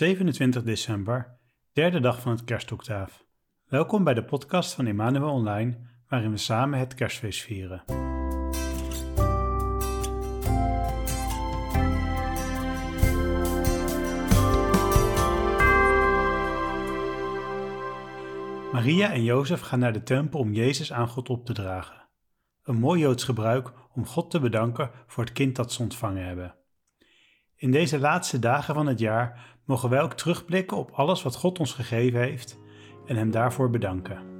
27 december, derde dag van het kerstoctaaf. Welkom bij de podcast van Emmanuel Online, waarin we samen het kerstfeest vieren. Maria en Jozef gaan naar de tempel om Jezus aan God op te dragen. Een mooi Joods gebruik om God te bedanken voor het kind dat ze ontvangen hebben. In deze laatste dagen van het jaar mogen wij ook terugblikken op alles wat God ons gegeven heeft en Hem daarvoor bedanken.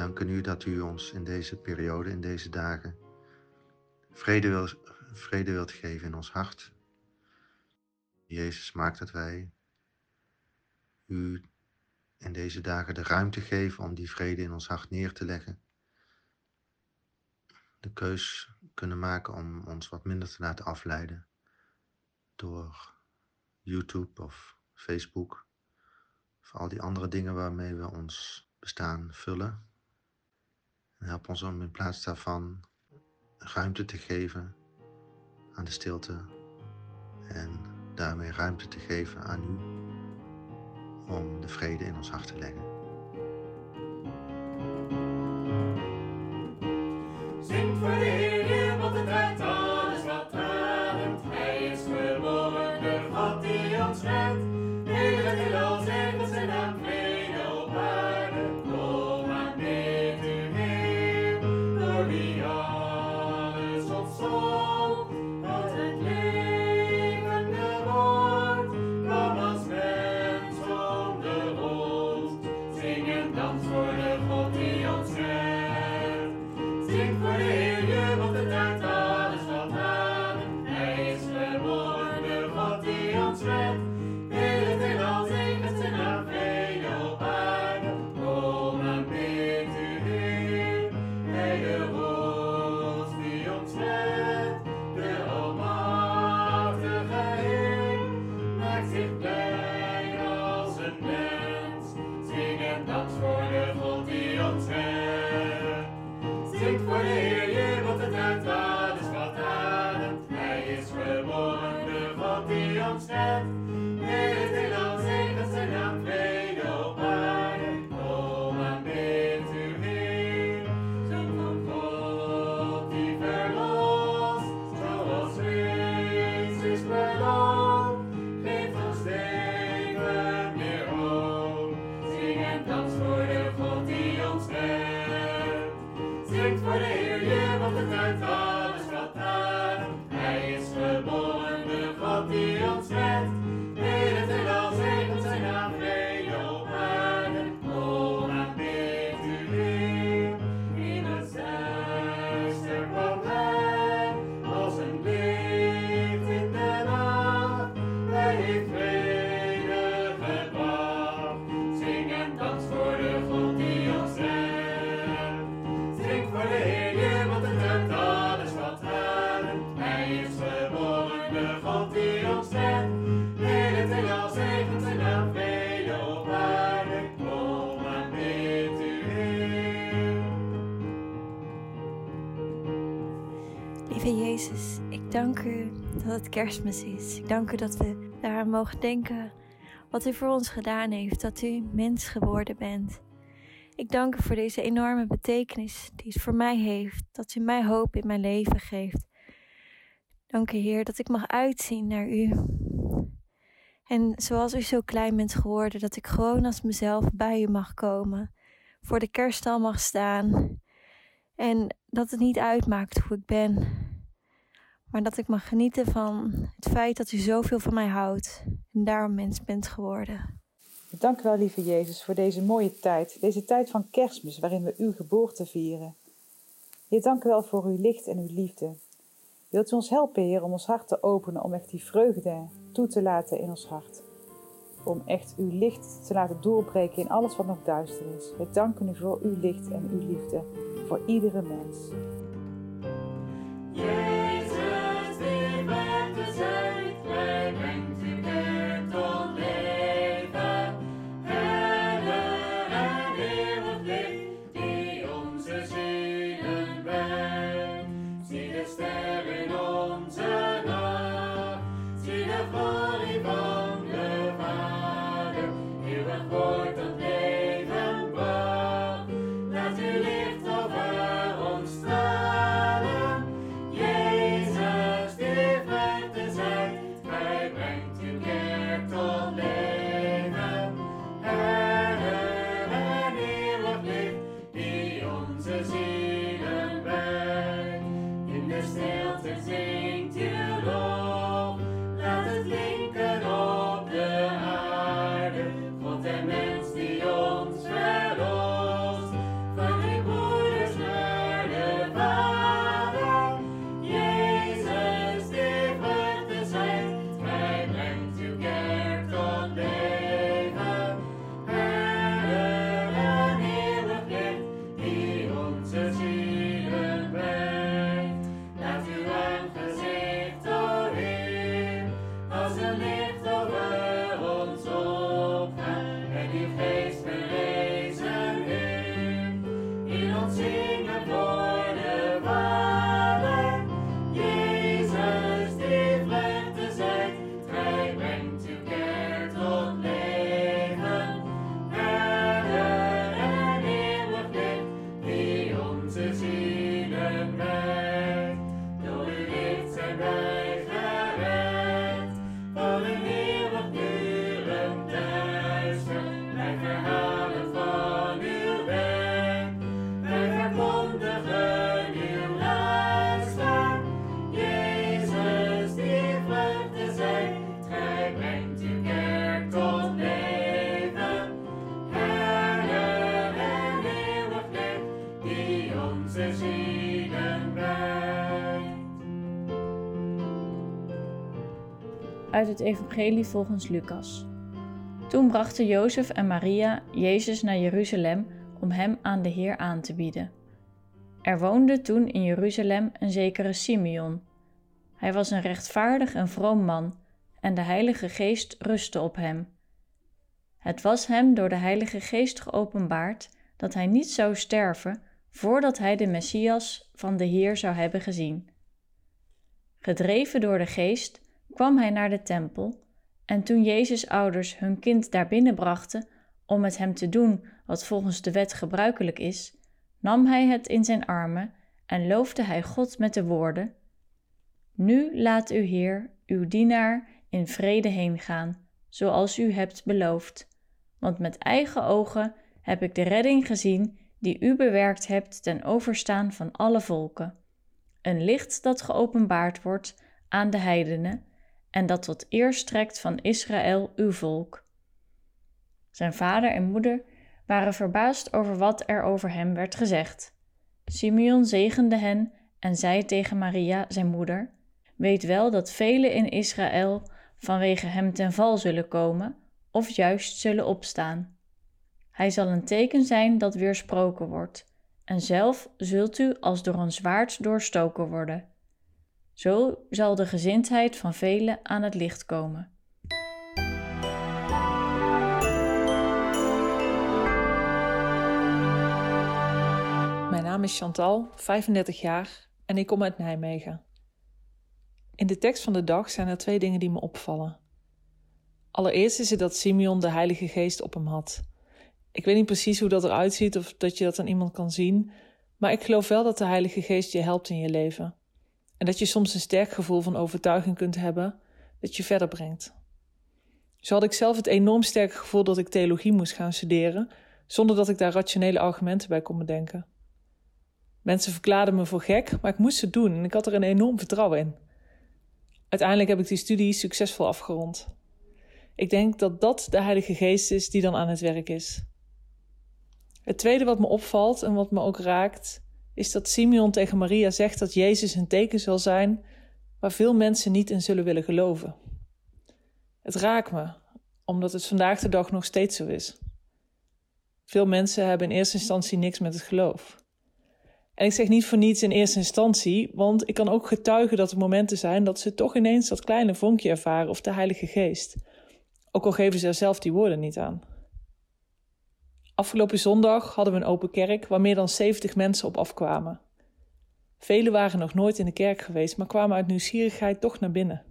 Danken u dat u ons in deze periode, in deze dagen, vrede, wil, vrede wilt geven in ons hart. Jezus maakt dat wij u in deze dagen de ruimte geven om die vrede in ons hart neer te leggen. De keus kunnen maken om ons wat minder te laten afleiden door YouTube of Facebook. Of al die andere dingen waarmee we ons bestaan vullen. Help ons om in plaats daarvan ruimte te geven aan de stilte. En daarmee ruimte te geven aan u om de vrede in ons hart te leggen. Sing for the kerstmis is. Ik dank u dat we daaraan mogen denken wat u voor ons gedaan heeft, dat u mens geworden bent. Ik dank u voor deze enorme betekenis die het voor mij heeft, dat u mij hoop in mijn leven geeft. Dank u Heer dat ik mag uitzien naar u. En zoals u zo klein bent geworden, dat ik gewoon als mezelf bij u mag komen, voor de kerststal mag staan en dat het niet uitmaakt hoe ik ben, maar dat ik mag genieten van het feit dat u zoveel van mij houdt en daarom mens bent geworden. Dank u wel, lieve Jezus, voor deze mooie tijd, deze tijd van kerstmis waarin we uw geboorte vieren. Heer, dank u wel voor uw licht en uw liefde. Wilt u ons helpen, Heer, om ons hart te openen, om echt die vreugde toe te laten in ons hart. Om echt uw licht te laten doorbreken in alles wat nog duister is. We danken u voor uw licht en uw liefde voor iedere mens. Uit het Evangelie volgens Lucas. Toen brachten Jozef en Maria Jezus naar Jeruzalem om hem aan de Heer aan te bieden. Er woonde toen in Jeruzalem een zekere Simeon. Hij was een rechtvaardig en vroom man, en de Heilige Geest rustte op hem. Het was hem door de Heilige Geest geopenbaard dat hij niet zou sterven voordat hij de Messias van de Heer zou hebben gezien. Gedreven door de Geest kwam hij naar de tempel En toen Jezus' ouders hun kind daar binnen brachten om met hem te doen wat volgens de wet gebruikelijk is, nam hij het in zijn armen en loofde hij God met de woorden: Nu laat uw Heer, uw dienaar, in vrede heen gaan, zoals u hebt beloofd. Want met eigen ogen heb ik de redding gezien die u bewerkt hebt ten overstaan van alle volken. Een licht dat geopenbaard wordt aan de heidenen en dat tot eer strekt van Israël uw volk. Zijn vader en moeder waren verbaasd over wat er over hem werd gezegd. Simeon zegende hen en zei tegen Maria, zijn moeder: Weet wel dat velen in Israël vanwege hem ten val zullen komen, of juist zullen opstaan. Hij zal een teken zijn dat weersproken wordt, en zelf zult u als door een zwaard doorstoken worden. Zo zal de gezindheid van velen aan het licht komen. Mijn naam is Chantal, 35 jaar en ik kom uit Nijmegen. In de tekst van de dag zijn er twee dingen die me opvallen. Allereerst is het dat Simeon de Heilige Geest op hem had. Ik weet niet precies hoe dat eruit ziet of dat je dat aan iemand kan zien, maar ik geloof wel dat de Heilige Geest je helpt in je leven. En dat je soms een sterk gevoel van overtuiging kunt hebben dat je verder brengt. Zo had ik zelf het enorm sterke gevoel dat ik theologie moest gaan studeren, zonder dat ik daar rationele argumenten bij kon bedenken. Mensen verklaarden me voor gek, maar ik moest het doen en ik had er een enorm vertrouwen in. Uiteindelijk heb ik die studie succesvol afgerond. Ik denk dat dat de Heilige Geest is die dan aan het werk is. Het tweede wat me opvalt en wat me ook raakt, is dat Simeon tegen Maria zegt dat Jezus een teken zal zijn waar veel mensen niet in zullen willen geloven. Het raakt me, omdat het vandaag de dag nog steeds zo is. Veel mensen hebben in eerste instantie niks met het geloof. En ik zeg niet voor niets in eerste instantie, want ik kan ook getuigen dat er momenten zijn dat ze toch ineens dat kleine vonkje ervaren of de Heilige Geest. Ook al geven ze er zelf die woorden niet aan. Afgelopen zondag hadden we een open kerk waar meer dan 70 mensen op afkwamen. Velen waren nog nooit in de kerk geweest, maar kwamen uit nieuwsgierigheid toch naar binnen.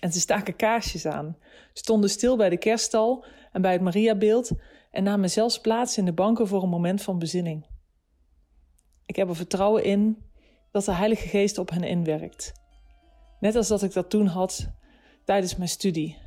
En ze staken kaarsjes aan, stonden stil bij de kerststal en bij het Mariabeeld en namen zelfs plaats in de banken voor een moment van bezinning. Ik heb er vertrouwen in dat de Heilige Geest op hen inwerkt. Net als dat ik dat toen had tijdens mijn studie